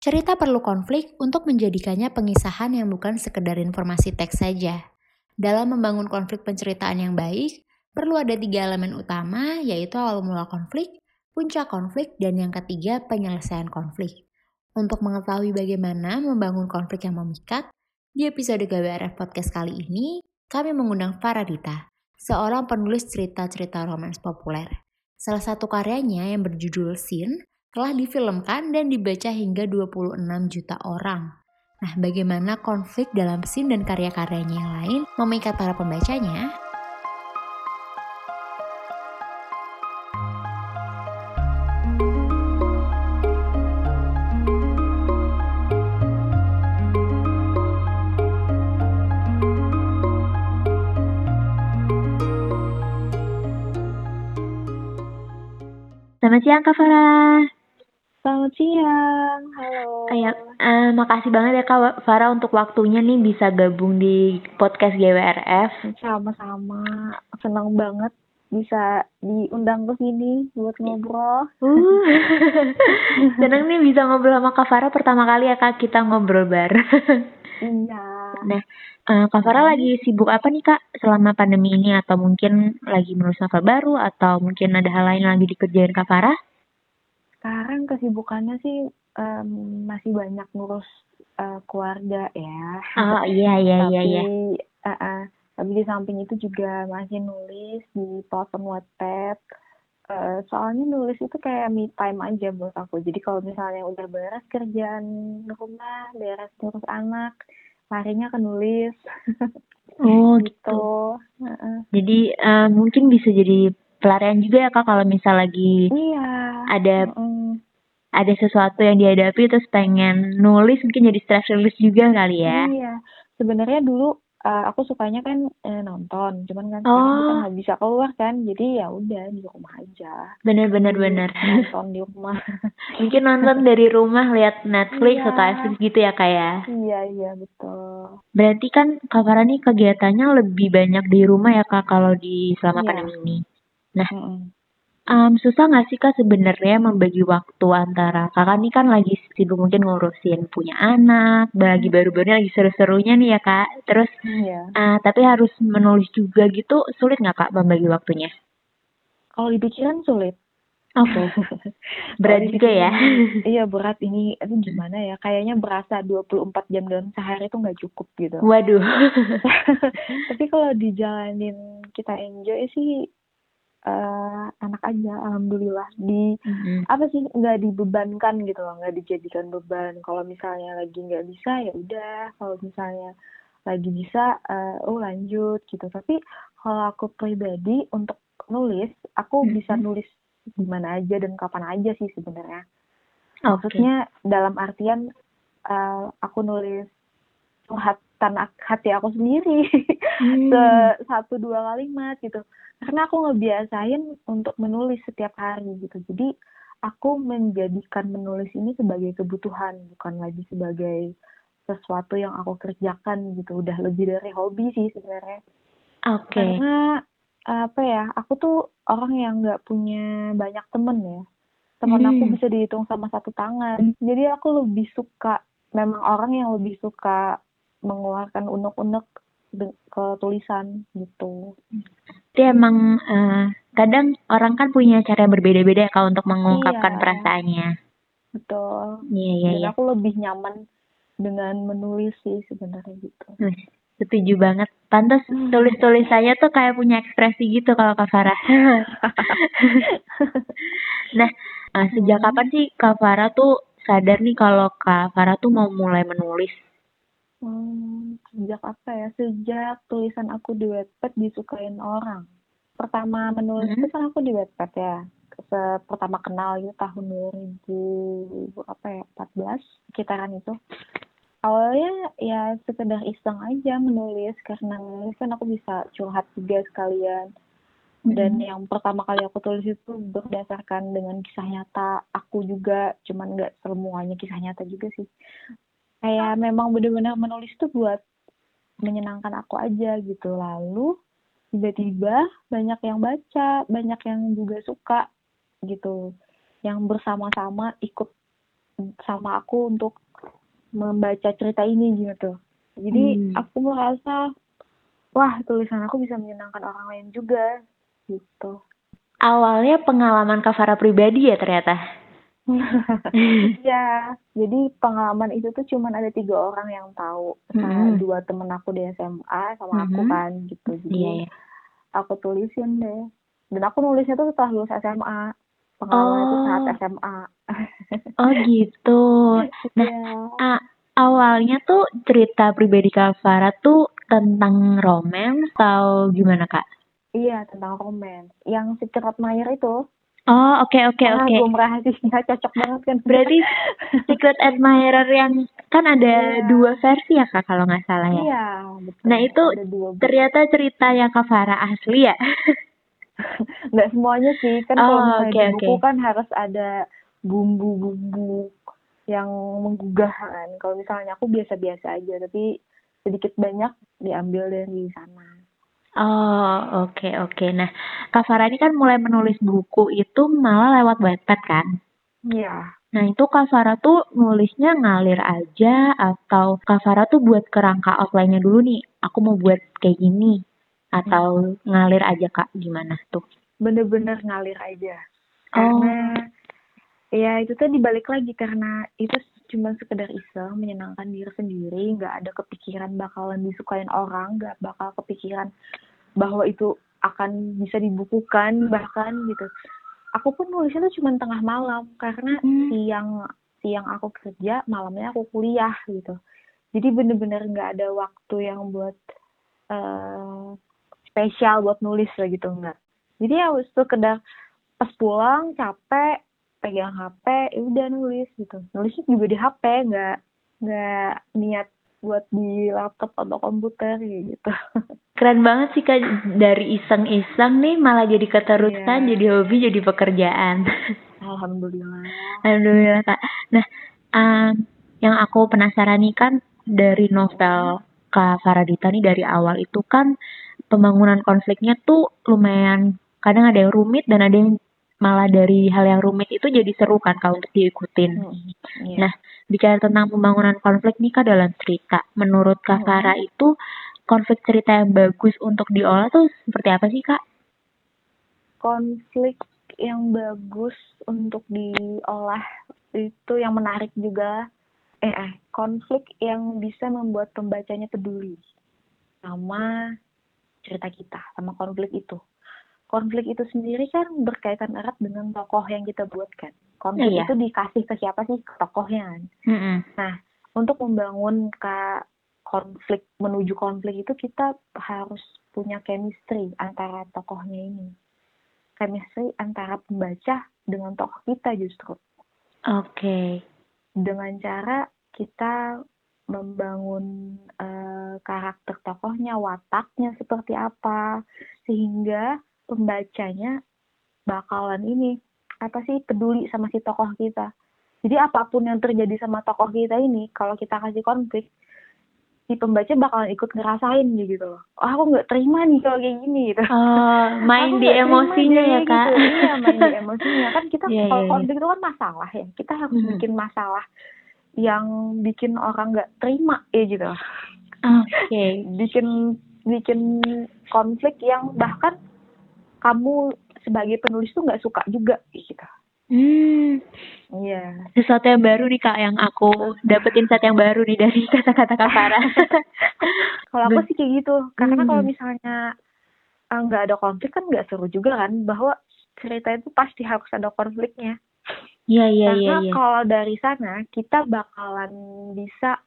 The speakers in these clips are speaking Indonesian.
Cerita perlu konflik untuk menjadikannya pengisahan yang bukan sekedar informasi teks saja. Dalam membangun konflik penceritaan yang baik, perlu ada tiga elemen utama, yaitu awal mula konflik, puncak konflik, dan yang ketiga penyelesaian konflik. Untuk mengetahui bagaimana membangun konflik yang memikat, di episode GWRF Podcast kali ini, kami mengundang Faradita, seorang penulis cerita-cerita romans populer. Salah satu karyanya yang berjudul Sin telah difilmkan dan dibaca hingga 26 juta orang. Nah, bagaimana konflik dalam scene dan karya-karyanya yang lain memikat para pembacanya? Selamat siang Kak Farah. Selamat siang, halo. Kayak, uh, makasih banget ya Kak Farah untuk waktunya nih bisa gabung di podcast GWRF. Sama-sama, senang banget bisa diundang ke sini buat ngobrol. Uh, senang nih bisa ngobrol sama Kak Farah pertama kali ya Kak kita ngobrol bareng. Iya. Nah, uh, Kak Farah lagi sibuk apa nih Kak selama pandemi ini atau mungkin lagi menulis novel baru atau mungkin ada hal lain lagi dikerjain Kak Farah? Sekarang kesibukannya sih um, masih banyak ngurus uh, keluarga ya. Oh iya iya tapi, iya iya. Uh, uh, tapi di samping itu juga masih nulis di platform Wattpad. Uh, soalnya nulis itu kayak me time aja buat aku. Jadi kalau misalnya udah beres kerjaan rumah, beres ngurus anak, larinya ke nulis. Oh gitu. Uh -uh. Jadi uh, mungkin bisa jadi pelarian juga ya kak kalau misal lagi iya. ada mm. ada sesuatu yang dihadapi terus pengen nulis mungkin jadi stress release juga kali ya iya sebenarnya dulu uh, aku sukanya kan uh, nonton cuman kan oh. sekarang kita nggak bisa keluar kan jadi ya udah di rumah aja bener bener bener nonton di rumah mungkin nonton dari rumah lihat Netflix iya. atau Netflix gitu ya kayak ya? iya iya betul berarti kan kak Farah nih kegiatannya lebih banyak di rumah ya kak kalau di selama iya. pandemi ini Nah, mm -mm. um, susah nggak sih kak sebenarnya membagi waktu antara kakak nih kan lagi sibuk mungkin ngurusin punya anak, lagi baru-barunya lagi seru-serunya nih ya kak. Terus, yeah. uh, tapi harus menulis juga gitu, sulit nggak kak membagi waktunya? Kalau dipikiran sulit. Oke. Okay. berat juga ya. iya berat ini itu gimana ya? Kayaknya berasa 24 jam dalam sehari itu nggak cukup gitu. Waduh. Tapi kalau dijalanin kita enjoy sih uh, anak aja alhamdulillah di mm-hmm. apa sih nggak dibebankan gitu loh nggak dijadikan beban kalau misalnya lagi nggak bisa ya udah kalau misalnya lagi bisa uh, oh lanjut gitu tapi kalau aku pribadi untuk nulis aku mm-hmm. bisa nulis di mana aja dan kapan aja sih sebenarnya okay. maksudnya dalam artian uh, aku nulis curhatan hati aku sendiri hmm. satu dua kalimat gitu karena aku ngebiasain untuk menulis setiap hari gitu. Jadi aku menjadikan menulis ini sebagai kebutuhan bukan lagi sebagai sesuatu yang aku kerjakan gitu. Udah lebih dari hobi sih sebenarnya. Oke. Okay. karena apa ya aku tuh orang yang nggak punya banyak temen ya. Teman hmm. aku bisa dihitung sama satu tangan. Jadi aku lebih suka memang orang yang lebih suka mengeluarkan unek-unek ke tulisan gitu. Jadi emang uh, kadang orang kan punya cara yang berbeda-beda ya kalau untuk mengungkapkan iya. perasaannya. Betul. Iya iya. Dan iya. aku lebih nyaman dengan menulis sih sebenarnya gitu. Setuju banget. Pantas hmm. tulis tulisannya tuh kayak punya ekspresi gitu kalau Kak Farah. nah, uh, sejak hmm. kapan sih Kak Farah tuh sadar nih kalau Kak Farah tuh mau mulai menulis? Hmm, sejak apa ya? Sejak tulisan aku di Wattpad disukain orang. Pertama menulis itu kan aku di Wattpad ya. Pertama kenal itu tahun 2000 apa ya? 14 sekitaran itu. Awalnya ya sekedar iseng aja menulis karena menulis kan aku bisa curhat juga sekalian. Dan hmm. yang pertama kali aku tulis itu berdasarkan dengan kisah nyata aku juga, cuman nggak semuanya kisah nyata juga sih kayak memang benar-benar menulis tuh buat menyenangkan aku aja gitu lalu tiba-tiba banyak yang baca banyak yang juga suka gitu yang bersama-sama ikut sama aku untuk membaca cerita ini gitu. Jadi hmm. aku merasa wah tulisan aku bisa menyenangkan orang lain juga gitu. Awalnya pengalaman Kavara pribadi ya ternyata. ya, jadi pengalaman itu tuh cuman ada tiga orang yang tahu. Mm-hmm. dua temen aku di SMA sama mm-hmm. aku kan gitu. Jadi yeah, yeah. aku tulisin deh. Dan aku nulisnya tuh setelah lulus SMA. Pengalaman oh. itu saat SMA. oh gitu. Nah, yeah. awalnya tuh cerita pribadi Kak Farah tuh tentang romance atau gimana Kak? Iya, tentang romance. Yang Secret Admirer itu. Oh, oke okay, oke okay, oke. Okay. rahasia cocok banget kan. Berarti Secret Admirer yang kan ada iya. dua versi ya Kak kalau nggak salah ya. Iya, betul. Nah, itu ternyata cerita yang Kak Farah asli ya. nggak semuanya sih, kan oh, kalau misalnya okay, di buku okay. kan harus ada bumbu-bumbu yang menggugah kan. Kalau misalnya aku biasa-biasa aja, tapi sedikit banyak diambil dari sana. Oh, oke okay, oke. Okay. Nah, Kak Farah ini kan mulai menulis buku itu malah lewat Wattpad kan? Iya. Nah, itu Kak Farah tuh nulisnya ngalir aja atau Kak Farah tuh buat kerangka outline-nya dulu nih, aku mau buat kayak gini atau hmm. ngalir aja Kak, gimana tuh? Bener-bener ngalir aja. Karena oh. ya itu tuh dibalik lagi karena itu cuma sekedar iseng menyenangkan diri sendiri nggak ada kepikiran bakalan disukain orang nggak bakal kepikiran bahwa itu akan bisa dibukukan bahkan gitu. Aku pun nulisnya tuh cuma tengah malam karena hmm. siang siang aku kerja malamnya aku kuliah gitu. Jadi bener-bener nggak ada waktu yang buat uh, spesial buat nulis lah gitu nggak. Jadi ya sekedar pas pulang capek pegang HP ya udah nulis gitu. Nulisnya juga di HP nggak nggak niat buat di laptop atau komputer gitu. Keren banget sih kak dari iseng-iseng nih malah jadi keterusan yeah. jadi hobi jadi pekerjaan. Alhamdulillah. Alhamdulillah kak. Nah um, yang aku penasaran nih kan dari novel Kak Faradita nih dari awal itu kan pembangunan konfliknya tuh lumayan kadang ada yang rumit dan ada yang malah dari hal yang rumit itu jadi seru kan kalau untuk diikutin. Hmm, yeah. Nah, bicara tentang pembangunan konflik nih kak dalam cerita, menurut Kak Farah hmm. itu konflik cerita yang bagus untuk diolah tuh seperti apa sih kak? Konflik yang bagus untuk diolah itu yang menarik juga eh, eh konflik yang bisa membuat pembacanya peduli sama cerita kita sama konflik itu konflik itu sendiri kan berkaitan erat dengan tokoh yang kita buatkan. Konflik iya. itu dikasih ke siapa sih? Ke tokohnya kan. Mm-hmm. Nah, untuk membangun ke konflik menuju konflik itu kita harus punya chemistry antara tokohnya ini. Chemistry antara pembaca dengan tokoh kita justru. Oke. Okay. Dengan cara kita membangun uh, karakter tokohnya, wataknya seperti apa, sehingga pembacanya bakalan ini apa sih peduli sama si tokoh kita. Jadi apa pun yang terjadi sama tokoh kita ini, kalau kita kasih konflik, si pembaca bakalan ikut ngerasain gitu loh. Oh, aku nggak terima nih kalau kayak gini gitu. Oh, main di emosinya ya kak. Gitu. Iya, main di emosinya kan kita yeah, kalau yeah, iya. konflik itu kan masalah ya. Kita harus hmm. bikin masalah yang bikin orang nggak terima ya gitu. Oke. Okay. bikin bikin konflik yang bahkan kamu sebagai penulis tuh nggak suka juga gitu. Hmm. Iya. Yeah. Sesuatu yang baru nih kak yang aku dapetin saat yang baru nih dari kata-kata kak Farah. kalau aku sih kayak gitu, karena hmm. kalau misalnya eh, nggak ada konflik kan nggak seru juga kan, bahwa cerita itu pasti harus ada konfliknya. Iya iya iya. Karena kalau dari sana kita bakalan bisa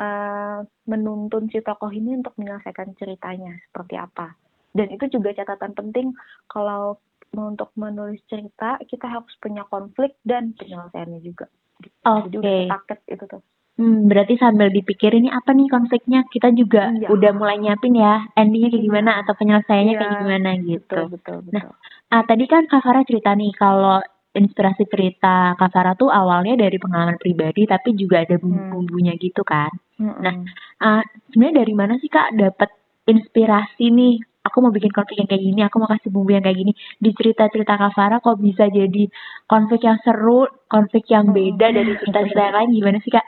uh, menuntun si tokoh ini untuk menyelesaikan ceritanya seperti apa dan itu juga catatan penting kalau untuk menulis cerita kita harus punya konflik dan penyelesaiannya juga. Oke. Okay. Paket itu tuh. Hmm, berarti sambil dipikirin ini apa nih konfliknya, kita juga iya. udah mulai nyiapin ya endingnya kayak iya. gimana atau penyelesaiannya iya. kayak gimana gitu. Betul, betul, betul. Nah, ah, tadi kan Kak Farah cerita nih kalau inspirasi cerita Kak Farah tuh awalnya dari pengalaman pribadi tapi juga ada bumbu-bumbunya gitu kan. Hmm. Nah, uh, sebenarnya dari mana sih Kak dapat inspirasi nih aku mau bikin konflik yang kayak gini, aku mau kasih bumbu yang kayak gini. Di cerita-cerita Kavara kok bisa jadi konflik yang seru, konflik yang hmm. beda dari cerita-cerita yang lain gimana sih kak?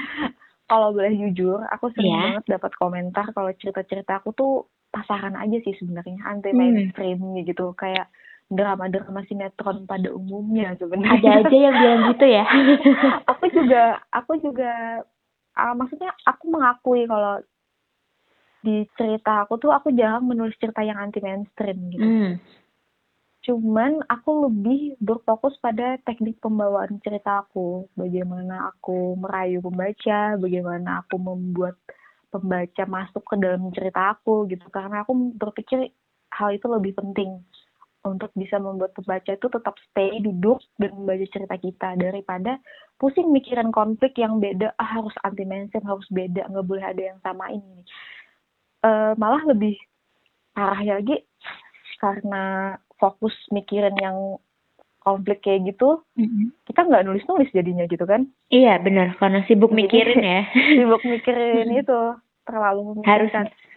kalau boleh jujur, aku sering yeah. banget dapat komentar kalau cerita-cerita aku tuh pasaran aja sih sebenarnya anti mainstream hmm. gitu kayak drama-drama sinetron pada umumnya sebenarnya. Ada aja yang bilang gitu ya. aku juga aku juga uh, maksudnya aku mengakui kalau di cerita aku tuh aku jarang menulis cerita yang anti mainstream gitu. Mm. Cuman aku lebih berfokus pada teknik pembawaan cerita aku, bagaimana aku merayu pembaca, bagaimana aku membuat pembaca masuk ke dalam cerita aku gitu. Karena aku berpikir hal itu lebih penting untuk bisa membuat pembaca itu tetap stay duduk dan membaca cerita kita daripada pusing mikiran konflik yang beda ah harus anti mainstream harus beda nggak boleh ada yang sama ini uh, malah lebih parah lagi karena fokus mikirin yang konflik kayak gitu mm-hmm. kita nggak nulis nulis jadinya gitu kan? Iya benar. Karena sibuk mikirin ya. sibuk mikirin itu terlalu harus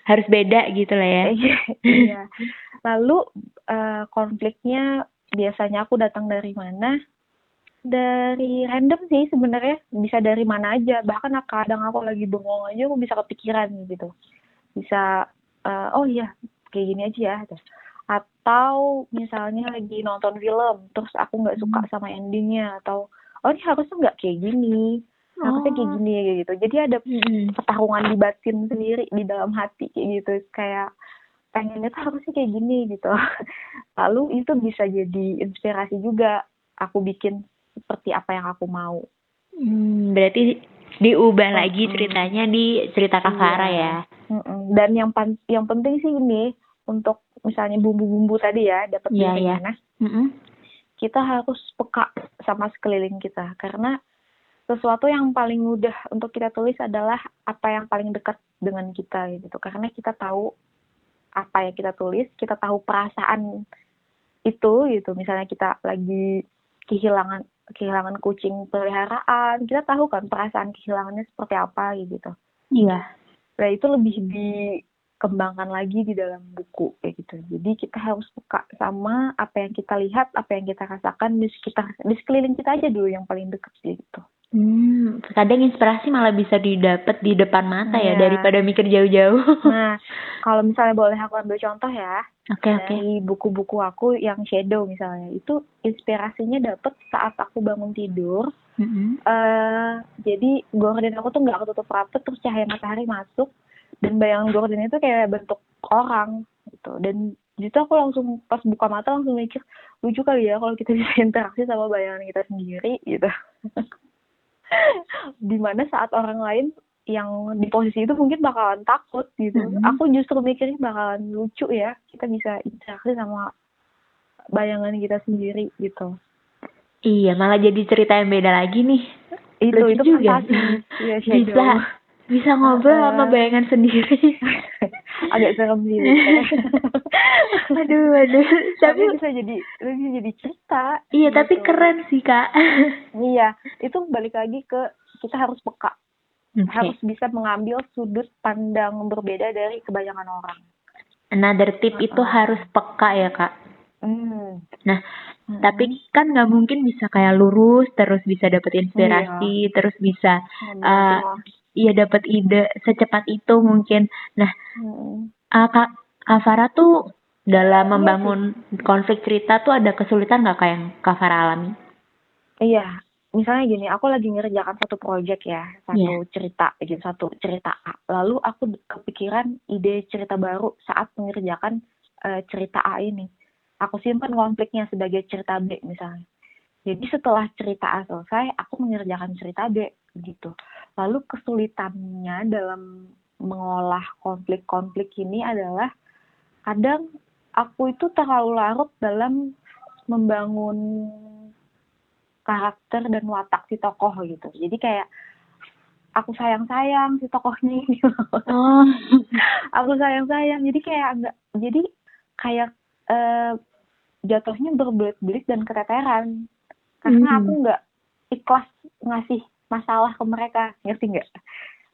harus beda gitu lah ya. Iya, iya. Lalu uh, konfliknya biasanya aku datang dari mana? Dari random sih sebenarnya. Bisa dari mana aja. Bahkan kadang aku lagi bengong aja aku bisa kepikiran gitu bisa uh, oh iya kayak gini aja ya atau misalnya lagi nonton film terus aku nggak suka hmm. sama endingnya atau oh ini harusnya nggak kayak gini harusnya kayak oh. gini kayak gitu jadi ada hmm. pertarungan di batin sendiri di dalam hati kayak gitu kayak pengennya tuh harusnya kayak gini gitu lalu itu bisa jadi inspirasi juga aku bikin seperti apa yang aku mau hmm, berarti diubah lagi ceritanya di cerita Kavara iya. ya. Dan yang pan yang penting sih ini untuk misalnya bumbu-bumbu tadi ya dapat yeah, dari yeah. mana. Mm-hmm. Kita harus peka sama sekeliling kita karena sesuatu yang paling mudah untuk kita tulis adalah apa yang paling dekat dengan kita gitu. Karena kita tahu apa yang kita tulis, kita tahu perasaan itu gitu. Misalnya kita lagi kehilangan kehilangan kucing peliharaan. Kita tahu kan perasaan kehilangannya seperti apa gitu. Iya. Nah itu lebih dikembangkan lagi di dalam buku kayak gitu. Jadi kita harus peka sama apa yang kita lihat apa yang kita rasakan di sekitar di sekeliling kita aja dulu yang paling dekat gitu Hmm, kadang inspirasi malah bisa didapat di depan mata ya, ya daripada mikir jauh-jauh. Nah, kalau misalnya boleh aku ambil contoh ya. Oke, okay, oke. Okay. buku-buku aku yang shadow misalnya, itu inspirasinya dapat saat aku bangun tidur. Mm-hmm. Uh, jadi gorden aku tuh nggak ketutup rapat, terus cahaya matahari masuk dan bayangan gorden itu kayak bentuk orang gitu. Dan itu aku langsung pas buka mata langsung mikir lucu kali ya kalau kita bisa interaksi sama bayangan kita sendiri gitu. di mana saat orang lain yang di posisi itu mungkin bakalan takut gitu. Mm-hmm. Aku justru mikirnya bakalan lucu ya kita bisa interaksi sama bayangan kita sendiri gitu. Iya, malah jadi cerita yang beda lagi nih. Itu lucu itu juga. ya, bisa bisa ngobrol uh, sama bayangan sendiri. Agak serem sih. aduh, aduh. Tapi, tapi bisa jadi bisa jadi cerita. Iya, gitu. tapi keren sih, Kak. iya, itu balik lagi ke kita harus peka okay. harus bisa mengambil sudut pandang berbeda dari kebanyakan orang. Another tip uh -uh. itu harus peka ya kak. Mm. Nah, mm. tapi kan nggak mungkin bisa kayak lurus terus bisa dapat inspirasi iya. terus bisa uh, iya dapat ide secepat itu mungkin. Nah, mm. uh, kak Kak Farah tuh dalam iya membangun konflik cerita tuh ada kesulitan nggak kayak yang Kak Farah alami? Iya, misalnya gini, aku lagi ngerjakan satu project ya, satu yeah. cerita, gitu, satu cerita A. Lalu aku kepikiran ide cerita baru saat mengerjakan uh, cerita A ini. Aku simpan konfliknya sebagai cerita B misalnya. Jadi setelah cerita A selesai, aku mengerjakan cerita B gitu. Lalu kesulitannya dalam mengolah konflik-konflik ini adalah kadang aku itu terlalu larut dalam membangun karakter dan watak si tokoh gitu jadi kayak aku sayang sayang si tokohnya ini oh. aku sayang sayang jadi kayak agak jadi kayak uh, jatuhnya berbelit-belit dan keteteran karena mm. aku nggak ikhlas ngasih masalah ke mereka ngerti nggak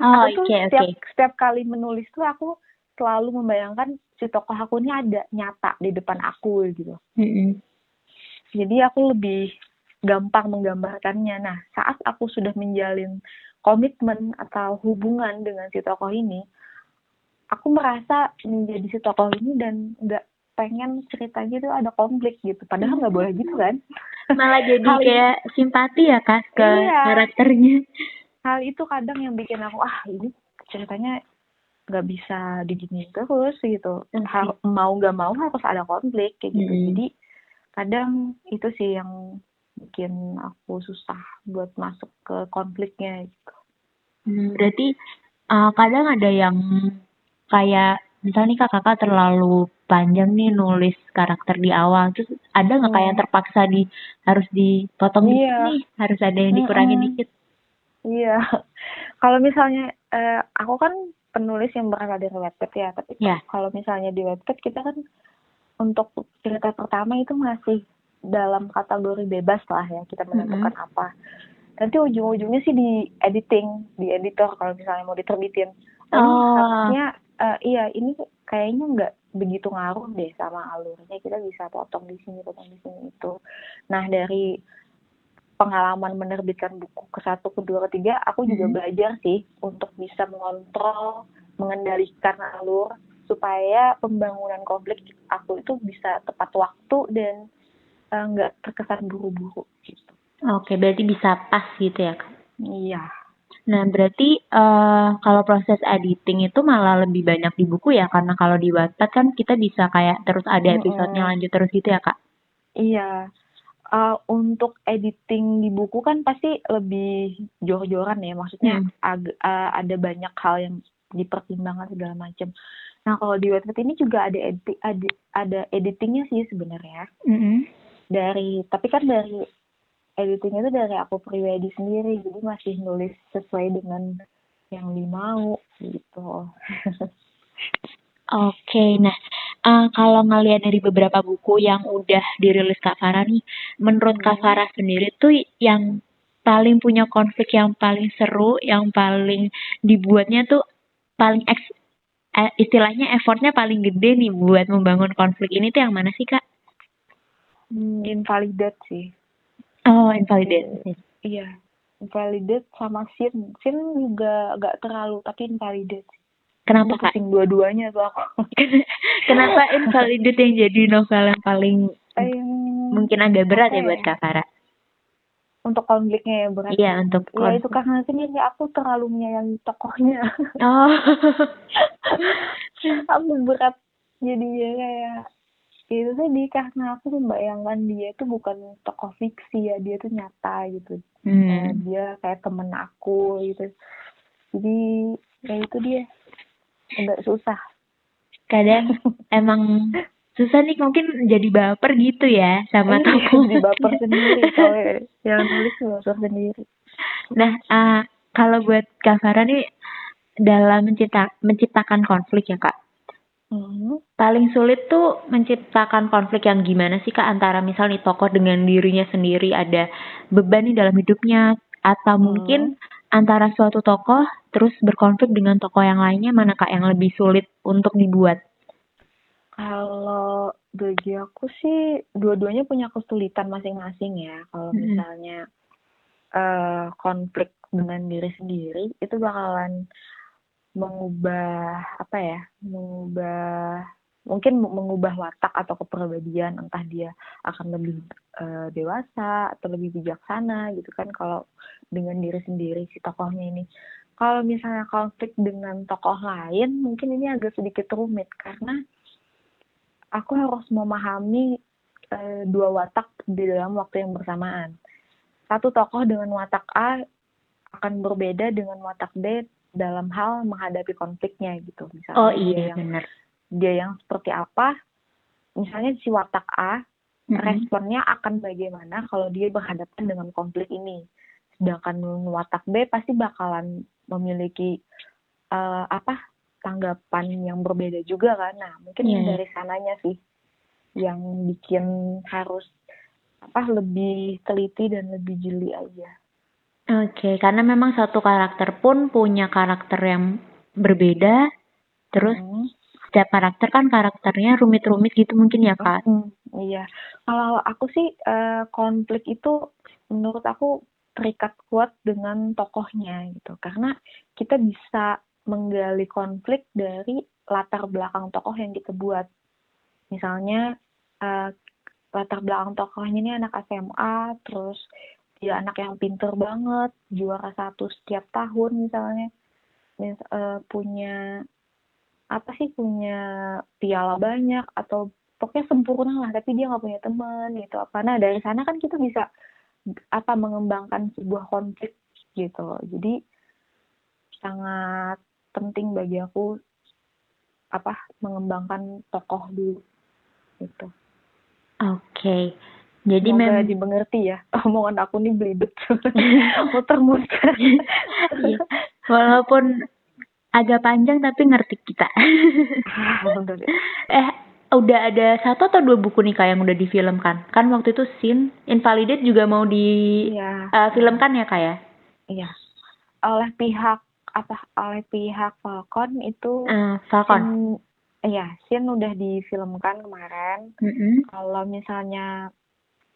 oh, aku tuh okay, setiap okay. setiap kali menulis tuh aku selalu membayangkan si tokoh aku ini ada nyata di depan aku gitu. Mm-mm. Jadi aku lebih gampang menggambarkannya. Nah, saat aku sudah menjalin komitmen atau hubungan dengan si tokoh ini, aku merasa menjadi si tokoh ini dan nggak pengen ceritanya itu ada konflik gitu. Padahal nggak boleh gitu kan. Malah jadi Hal- kayak simpati ya kak ke Iya. karakternya. Hal itu kadang yang bikin aku ah ini ceritanya nggak bisa diginiin terus gitu. Har- mau nggak mau harus ada konflik kayak gitu. Mm-mm. Jadi kadang itu sih yang bikin aku susah buat masuk ke konfliknya gitu. Hmm, berarti uh, kadang ada yang kayak misalnya nih kak kakak terlalu panjang nih nulis karakter di awal terus ada nggak kayak yang Hmm. terpaksa di harus dipotong Iya. nih harus ada yang dikurangin Mm-mm. dikit Iya. Kalau misalnya eh, aku kan penulis yang berasal dari Wattpad ya, tapi Ya. kalau misalnya di Wattpad kita kan untuk cerita pertama itu masih dalam kategori bebas lah ya, kita menentukan apa. Nanti ujung-ujungnya sih di editing, di editor kalau misalnya mau diterbitin. Oh, harusnya eh, iya ini kayaknya nggak begitu ngaruh deh sama alurnya. Kita bisa potong di sini, potong di sini itu. Nah dari pengalaman menerbitkan buku ke satu, kedua, ketiga, aku juga Mhm. belajar sih untuk bisa mengontrol, mengendalikan alur supaya pembangunan konflik aku itu bisa tepat waktu dan eh, nggak terkesan buru-buru gitu. Oke, berarti bisa pas gitu ya kak. Iya. Nah, berarti eh kalau proses editing itu malah lebih banyak di buku ya, karena kalau di Wattpad kan kita bisa kayak terus ada episodenya lanjut terus gitu ya kak. Iya. Eh, untuk editing di buku kan pasti lebih jor-joran ya, maksudnya Hmm. ag- eh, ada banyak hal yang dipertimbangkan segala macam. Nah kalau di Wattpad ini juga ada edit ada, ada editingnya sih sebenarnya Mm-mm. dari tapi kan dari editingnya itu dari aku pribadi sendiri jadi masih nulis sesuai dengan yang dimau gitu. Oke, nah eh, kalau ngelihat dari beberapa buku yang udah dirilis Kak Farah nih, menurut Kak Hmm. Farah sendiri tuh yang paling punya konflik yang paling seru, yang paling dibuatnya tuh paling eks, eh, istilahnya effortnya paling gede nih buat membangun konflik ini tuh yang mana sih Kak? Hmm, invalidate sih. Oh, Invalidate. Iya, invalidate sama sin. Sin juga agak terlalu, tapi invalidate. Kenapa Kak? pusing dua-duanya tuh aku. Kenapa Invalidate yang jadi novel yang paling Em, mungkin agak berat apa ya buat ya? Kak Farah? Untuk konfliknya ya berat. Iya, untuk Ya itu konflik. karena sendiri aku terlalu menyayangi tokohnya. Oh. aku berat jadinya kayak ya itu tadi karena aku membayangkan dia itu bukan tokoh fiksi ya dia tuh nyata gitu. Hmm. dia kayak temen aku gitu. Jadi ya itu dia. Agak susah. Kadang emang susah nih mungkin jadi baper gitu ya sama Iya, tokoh. jadi baper sendiri. Kalau yang nulis baper sendiri. Nah, eh, kalau buat Kak Farah nih dalam mencipta menciptakan konflik ya Kak, Hmm. paling sulit tuh menciptakan konflik yang gimana sih Kak antara misal nih tokoh dengan dirinya sendiri ada beban nih dalam hidupnya atau Hmm. mungkin antara suatu tokoh terus berkonflik dengan tokoh yang lainnya mana Kak yang lebih sulit untuk dibuat? Kalau bagi aku sih dua-duanya punya kesulitan masing-masing ya. Kalau Mm-mm. misalnya eh konflik dengan diri sendiri itu bakalan mengubah apa ya? Mengubah mungkin mengubah watak atau kepribadian entah dia akan lebih eh, dewasa atau lebih bijaksana gitu kan kalau dengan diri sendiri si tokohnya ini. Kalau misalnya konflik dengan tokoh lain mungkin ini agak sedikit rumit karena aku harus memahami eh, dua watak di dalam waktu yang bersamaan. Satu tokoh dengan watak A akan berbeda dengan watak B dalam hal menghadapi konfliknya gitu. Misalnya Oh dia iya yang benar. dia yang seperti apa, misalnya si watak A Mm-mm. responnya akan bagaimana kalau dia berhadapan dengan konflik ini. Sedangkan watak B pasti bakalan memiliki eh, apa tanggapan yang berbeda juga kan. Nah, mungkin Iya, iya. dari sananya sih yang bikin harus apa lebih teliti dan lebih jeli aja. Oke, karena memang satu karakter pun punya karakter yang berbeda, terus Hmm. setiap karakter kan karakternya rumit-rumit gitu mungkin ya kak? Mm, iya. Kalau aku sih uh, konflik itu menurut aku terikat kuat dengan tokohnya gitu. Karena kita bisa menggali konflik dari latar belakang tokoh yang kita buat. Misalnya uh, latar belakang tokohnya ini anak SMA terus dia anak yang pinter banget juara satu setiap tahun misalnya. Mis, uh, punya apa sih punya piala banyak atau pokoknya sempurna lah tapi dia nggak punya teman gitu. Karena dari sana kan kita bisa apa mengembangkan sebuah konflik gitu jadi sangat penting bagi aku apa mengembangkan tokoh dulu gitu. Oke. okay. Jadi memang dimengerti ya. Omongan aku nih belibet. Muter-muter. Iya. Walaupun agak panjang tapi ngerti kita. eh udah ada satu atau dua buku nih kak yang udah difilmkan? Kan waktu itu Sin Invalidate juga mau di ya. uh, filmkan ya kak ya? Iya. Oleh pihak apa? Oleh pihak Falcon itu. Uh, Falcon. Iya, Sin udah difilmkan kemarin. Mm -hmm. Kalau misalnya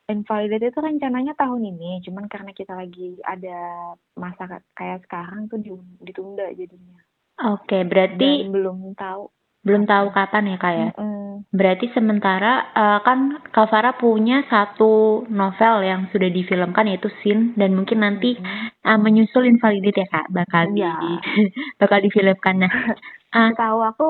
Invalidate itu rencananya tahun ini, cuman karena kita lagi ada masa kayak sekarang tuh ditunda jadinya. Oke, okay, berarti Dan belum tahu. Belum tahu kapan ya kak ya? Mm -hmm. Berarti sementara uh, kan Kavara punya satu novel yang sudah difilmkan yaitu Sin dan mungkin nanti mm -hmm. uh, menyusul Invalidate ya kak, bakal yeah. di bakal difilmkan. Nah, uh, tahu aku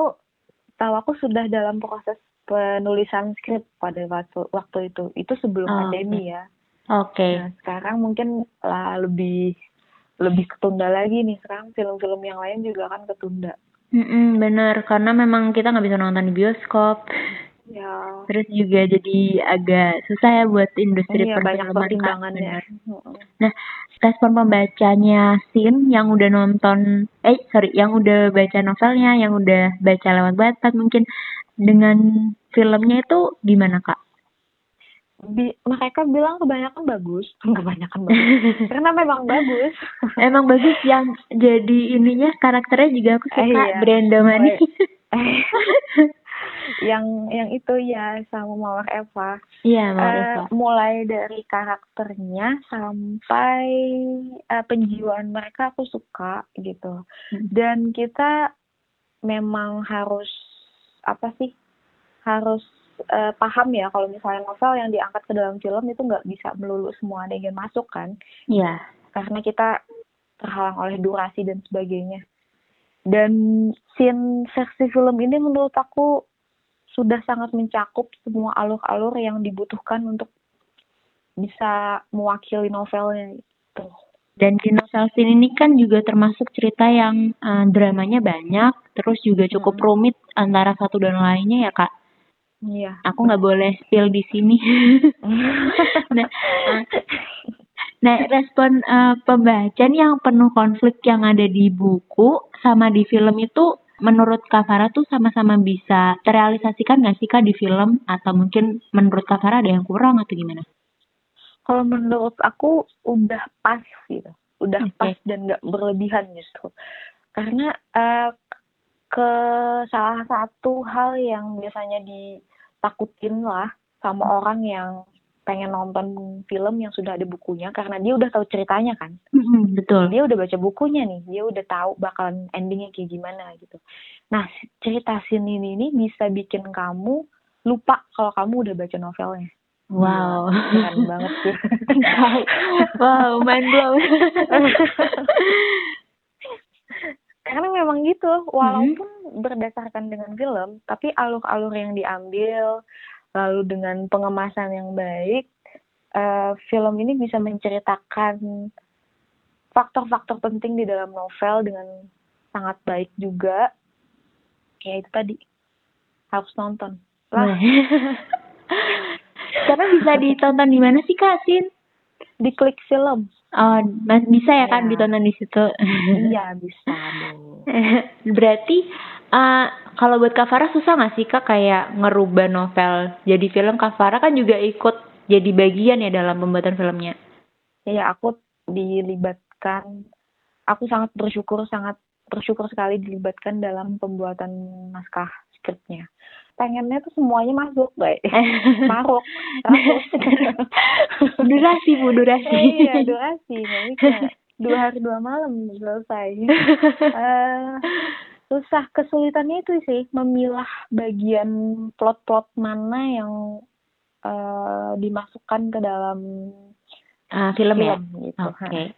tahu aku sudah dalam proses penulisan skrip pada waktu waktu itu. Itu sebelum oh, pandemi okay. ya. Oke. Okay. nah sekarang mungkin lah lebih lebih ketunda lagi nih. Sekarang film-film yang lain juga kan ketunda. Mm -mm, bener. Karena memang kita nggak bisa nonton di bioskop. Ya. Terus juga jadi agak susah ya buat industri iya, banyak pertimbangannya. Nah respon pembacanya Sin yang udah nonton eh sorry yang udah baca novelnya yang udah baca lewat batat mungkin dengan filmnya itu gimana kak? Bi mereka bilang kebanyakan bagus, kebanyakan bagus, karena memang bagus. Emang bagus yang jadi ininya karakternya juga aku suka eh, iya. Brenda Mani. yang yang itu ya sama Mawar Eva. Iya Mawar uh, Eva. Mulai dari karakternya sampai uh, penjiwaan mereka aku suka gitu. Hmm. Dan kita memang harus apa sih harus uh, paham ya kalau misalnya novel yang diangkat ke dalam film itu nggak bisa melulu semua adegan masuk kan iya yeah. karena kita terhalang oleh durasi dan sebagainya dan scene versi film ini menurut aku sudah sangat mencakup semua alur-alur yang dibutuhkan untuk bisa mewakili novelnya itu. Dan di novel scene ini kan juga termasuk cerita yang uh, dramanya banyak, terus juga cukup hmm. rumit antara satu dan lainnya ya kak. Iya. Aku nggak boleh spill di sini. nah, nah, respon uh, pembacaan yang penuh konflik yang ada di buku sama di film itu menurut Kak Farah tuh sama-sama bisa terrealisasikan nggak sih Kak di film? Atau mungkin menurut Kak Farah ada yang kurang atau gimana? Kalau menurut aku udah pas gitu. Udah okay. pas dan nggak berlebihan gitu. Karena uh, ke salah satu hal yang biasanya ditakutin lah sama orang yang pengen nonton film yang sudah ada bukunya karena dia udah tahu ceritanya kan. Mm-hmm, betul. Dia udah baca bukunya nih dia udah tahu bakalan endingnya kayak gimana gitu. Nah cerita sini ini bisa bikin kamu lupa kalau kamu udah baca novelnya. Wow. Keren banget sih. Wow mind blown karena memang gitu walaupun hmm. berdasarkan dengan film tapi alur-alur yang diambil lalu dengan pengemasan yang baik uh, film ini bisa menceritakan faktor-faktor penting di dalam novel dengan sangat baik juga. Ya itu tadi. Harus nonton. Lah. Karena bisa ditonton di mana sih kak Sin? Di klik film Oh, bisa ya, ya kan ditonton di situ? Iya bisa Berarti uh, kalau buat Kavara susah nggak sih kak kayak ngerubah novel jadi film? Kavara kan juga ikut jadi bagian ya dalam pembuatan filmnya. Iya aku dilibatkan. Aku sangat bersyukur, sangat bersyukur sekali dilibatkan dalam pembuatan naskah skripnya pengennya tuh semuanya masuk baik maruk durasi bu durasi iya durasi jadi kayak dua hari dua malam selesai uh, susah kesulitannya itu sih memilah bagian plot-plot mana yang uh, dimasukkan ke dalam uh, film, film ya gitu. oke okay.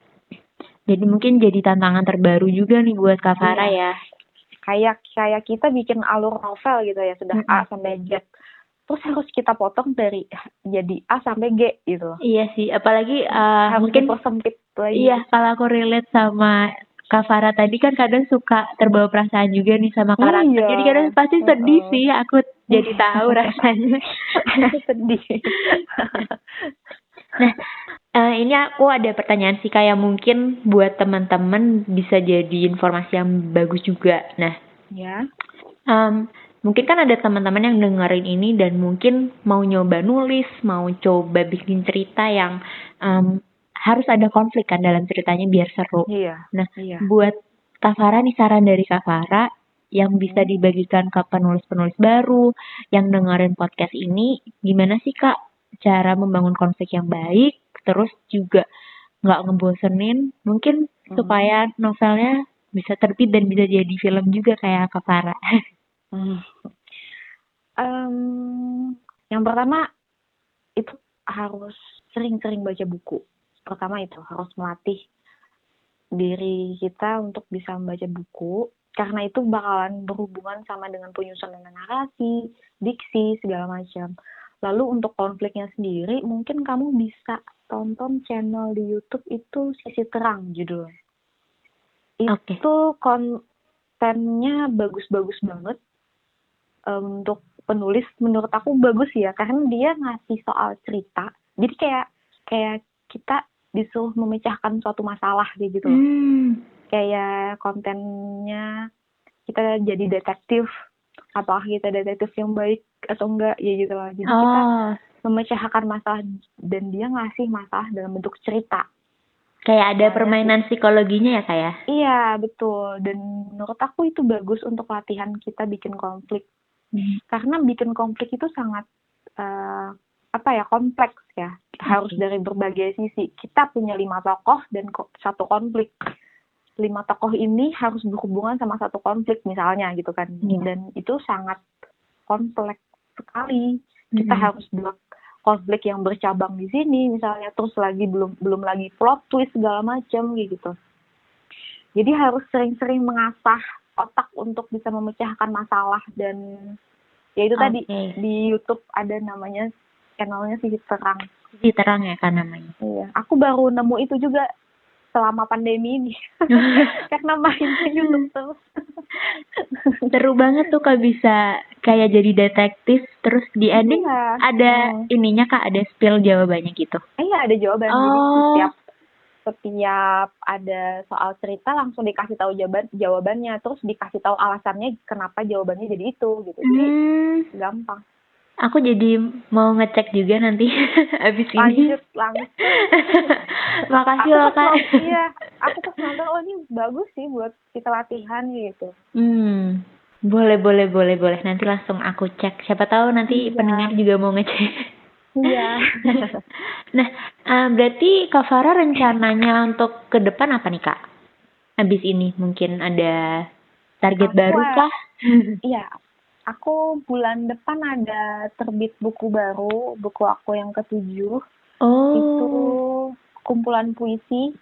jadi mungkin jadi tantangan terbaru juga nih buat Kak Farah iya. ya kayak kayak kita bikin alur novel gitu ya sudah mm -hmm. A sampai Z terus harus kita potong dari jadi A sampai G gitu iya sih apalagi uh, harus mungkin persempit lagi iya kalau aku relate sama Kak Farah tadi kan kadang suka terbawa perasaan juga nih sama karakter. Iya. Jadi kadang pasti sedih uh -uh. sih. Aku jadi tahu rasanya. sedih. nah, uh, ini aku ada pertanyaan sih kayak mungkin buat teman-teman bisa jadi informasi yang bagus juga. Nah, ya. Um, mungkin kan ada teman-teman yang dengerin ini dan mungkin mau nyoba nulis, mau coba bikin cerita yang um, harus ada konflik kan dalam ceritanya biar seru. Iya. Nah, iya. buat Kavara nih saran dari Kavara yang bisa dibagikan ke penulis-penulis baru yang dengerin podcast ini, gimana sih Kak cara membangun konflik yang baik, terus juga nggak ngebosenin, mungkin hmm. supaya novelnya bisa terbit dan bisa jadi film juga kayak Kavara. hmm. um, yang pertama itu harus sering-sering baca buku pertama itu harus melatih diri kita untuk bisa membaca buku karena itu bakalan berhubungan sama dengan penyusunan narasi, diksi, segala macam. Lalu untuk konfliknya sendiri, mungkin kamu bisa tonton channel di YouTube itu Sisi Terang judulnya. Okay. Itu kontennya bagus-bagus banget um, untuk penulis. Menurut aku bagus ya, karena dia ngasih soal cerita. Jadi kayak kayak kita disuruh memecahkan suatu masalah gitu hmm. kayak kontennya kita jadi detektif apakah kita detektif yang baik atau enggak ya gitu lah jadi oh. kita memecahkan masalah dan dia ngasih masalah dalam bentuk cerita. Kayak ada permainan psikologinya ya kayak ya? iya betul. Dan menurut aku itu bagus untuk latihan kita bikin konflik. Hmm. karena bikin konflik itu sangat uh, apa ya kompleks ya. Harus dari berbagai sisi. Kita punya lima tokoh dan satu konflik. Lima tokoh ini harus berhubungan sama satu konflik misalnya gitu kan. Yeah. dan itu sangat kompleks sekali. Kita mm -hmm. harus konflik yang bercabang di sini misalnya terus lagi belum belum lagi plot twist segala macam gitu. Jadi harus sering-sering mengasah otak untuk bisa memecahkan masalah dan ya itu okay. tadi di YouTube ada namanya channelnya sih terang. Sih terang ya kan namanya. Iya aku baru nemu itu juga selama pandemi ini karena main YouTube terus seru banget tuh kak bisa kayak jadi detektif terus di ending iya. ada hmm. ininya kak ada spill jawabannya gitu iya ada jawaban oh. jadi setiap setiap ada soal cerita langsung dikasih tahu jawaban jawabannya terus dikasih tahu alasannya kenapa jawabannya jadi itu gitu jadi hmm. gampang Aku jadi mau ngecek juga nanti abis ini. Lanjut, lanjut. Makasih loh kak. Iya, aku pas nonton oh ini bagus sih buat kita latihan gitu. Hmm, boleh boleh boleh boleh. Nanti langsung aku cek. Siapa tahu nanti iya. pendengar juga mau ngecek. Iya. nah, uh, berarti Kak Farah rencananya untuk ke depan apa nih Kak? Abis ini mungkin ada target aku, baru kah? Iya, aku bulan depan ada terbit buku baru, buku aku yang ketujuh. Oh. Itu kumpulan puisi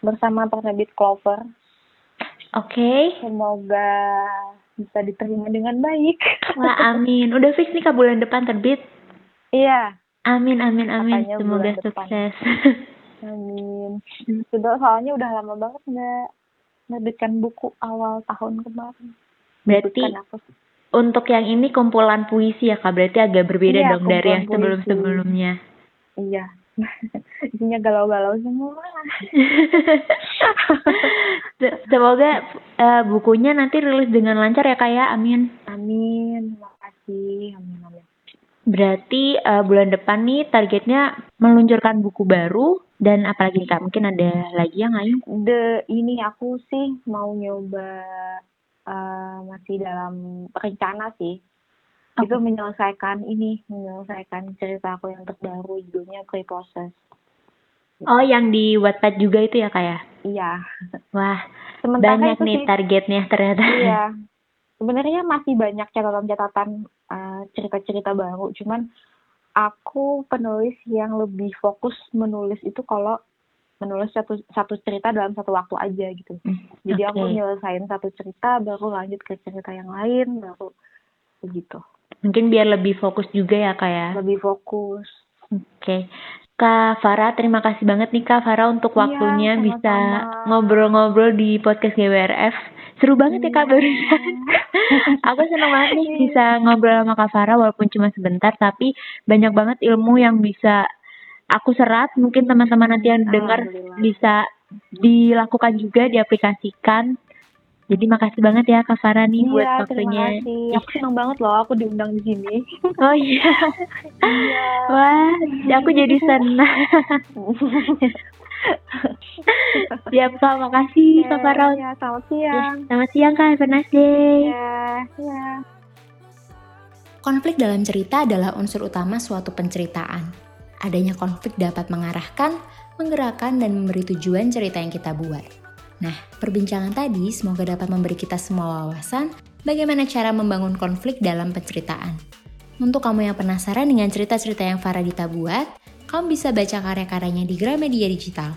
bersama penerbit Clover. Oke. Okay. Semoga bisa diterima dengan baik. Wah, amin. Udah fix nih ke bulan depan terbit? Iya. Amin, amin, amin. Katanya Semoga sukses. amin. Sudah soalnya udah lama banget nggak menerbitkan buku awal tahun kemarin. Berarti untuk yang ini kumpulan puisi ya kak, berarti agak berbeda iya, dong dari yang sebelum-sebelumnya. Iya, isinya galau-galau semua. Semoga uh, bukunya nanti rilis dengan lancar ya kak ya, amin. Amin, makasih, amin amin. Berarti uh, bulan depan nih targetnya meluncurkan buku baru, Dan apalagi Kak, mungkin ada lagi yang lain? The ini aku sih mau nyoba uh, masih dalam rencana sih. Oh. Itu menyelesaikan ini, menyelesaikan cerita aku yang terbaru judulnya Pre-Process. Oh, yang di Wattpad juga itu ya Kak ya? Iya. Wah, Sementara banyak nih sih, targetnya ternyata. Iya. Sebenarnya masih banyak catatan-catatan uh, cerita-cerita baru, cuman aku penulis yang lebih fokus menulis itu kalau menulis satu satu cerita dalam satu waktu aja gitu. Hmm, Jadi okay. aku nyelesain satu cerita baru lanjut ke cerita yang lain baru begitu. Mungkin biar lebih fokus juga ya kak ya. Lebih fokus. Oke. Okay. Kak Farah, terima kasih banget nih Kak Farah untuk iya, waktunya iya, bisa ngobrol-ngobrol di podcast GWRF. Seru banget ya Kak iya. barusan. aku senang banget nih bisa ngobrol sama Kak Farah walaupun cuma sebentar tapi banyak banget ilmu yang bisa aku serat. Mungkin teman-teman nanti yang dengar bisa dilakukan juga, diaplikasikan. Jadi makasih banget ya Kak Farah nih iya, buat waktunya. Terima kasih. Aku senang banget loh aku diundang di sini. Oh iya. iya. Wah, aku jadi senang. Siap Kak, makasih yeah, Kak Farah. Ya, selamat siang. Ya, selamat siang Kak, have a nice day. Ya, ya. Konflik dalam cerita adalah unsur utama suatu penceritaan. Adanya konflik dapat mengarahkan, menggerakkan, dan memberi tujuan cerita yang kita buat. Nah, perbincangan tadi semoga dapat memberi kita semua wawasan bagaimana cara membangun konflik dalam penceritaan. Untuk kamu yang penasaran dengan cerita-cerita yang Faradita buat, kamu bisa baca karya-karyanya di Gramedia Digital.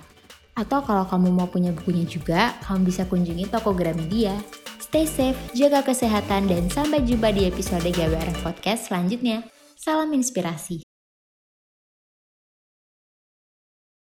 Atau kalau kamu mau punya bukunya juga, kamu bisa kunjungi toko Gramedia. Stay safe, jaga kesehatan, dan sampai jumpa di episode GWR Podcast selanjutnya. Salam inspirasi.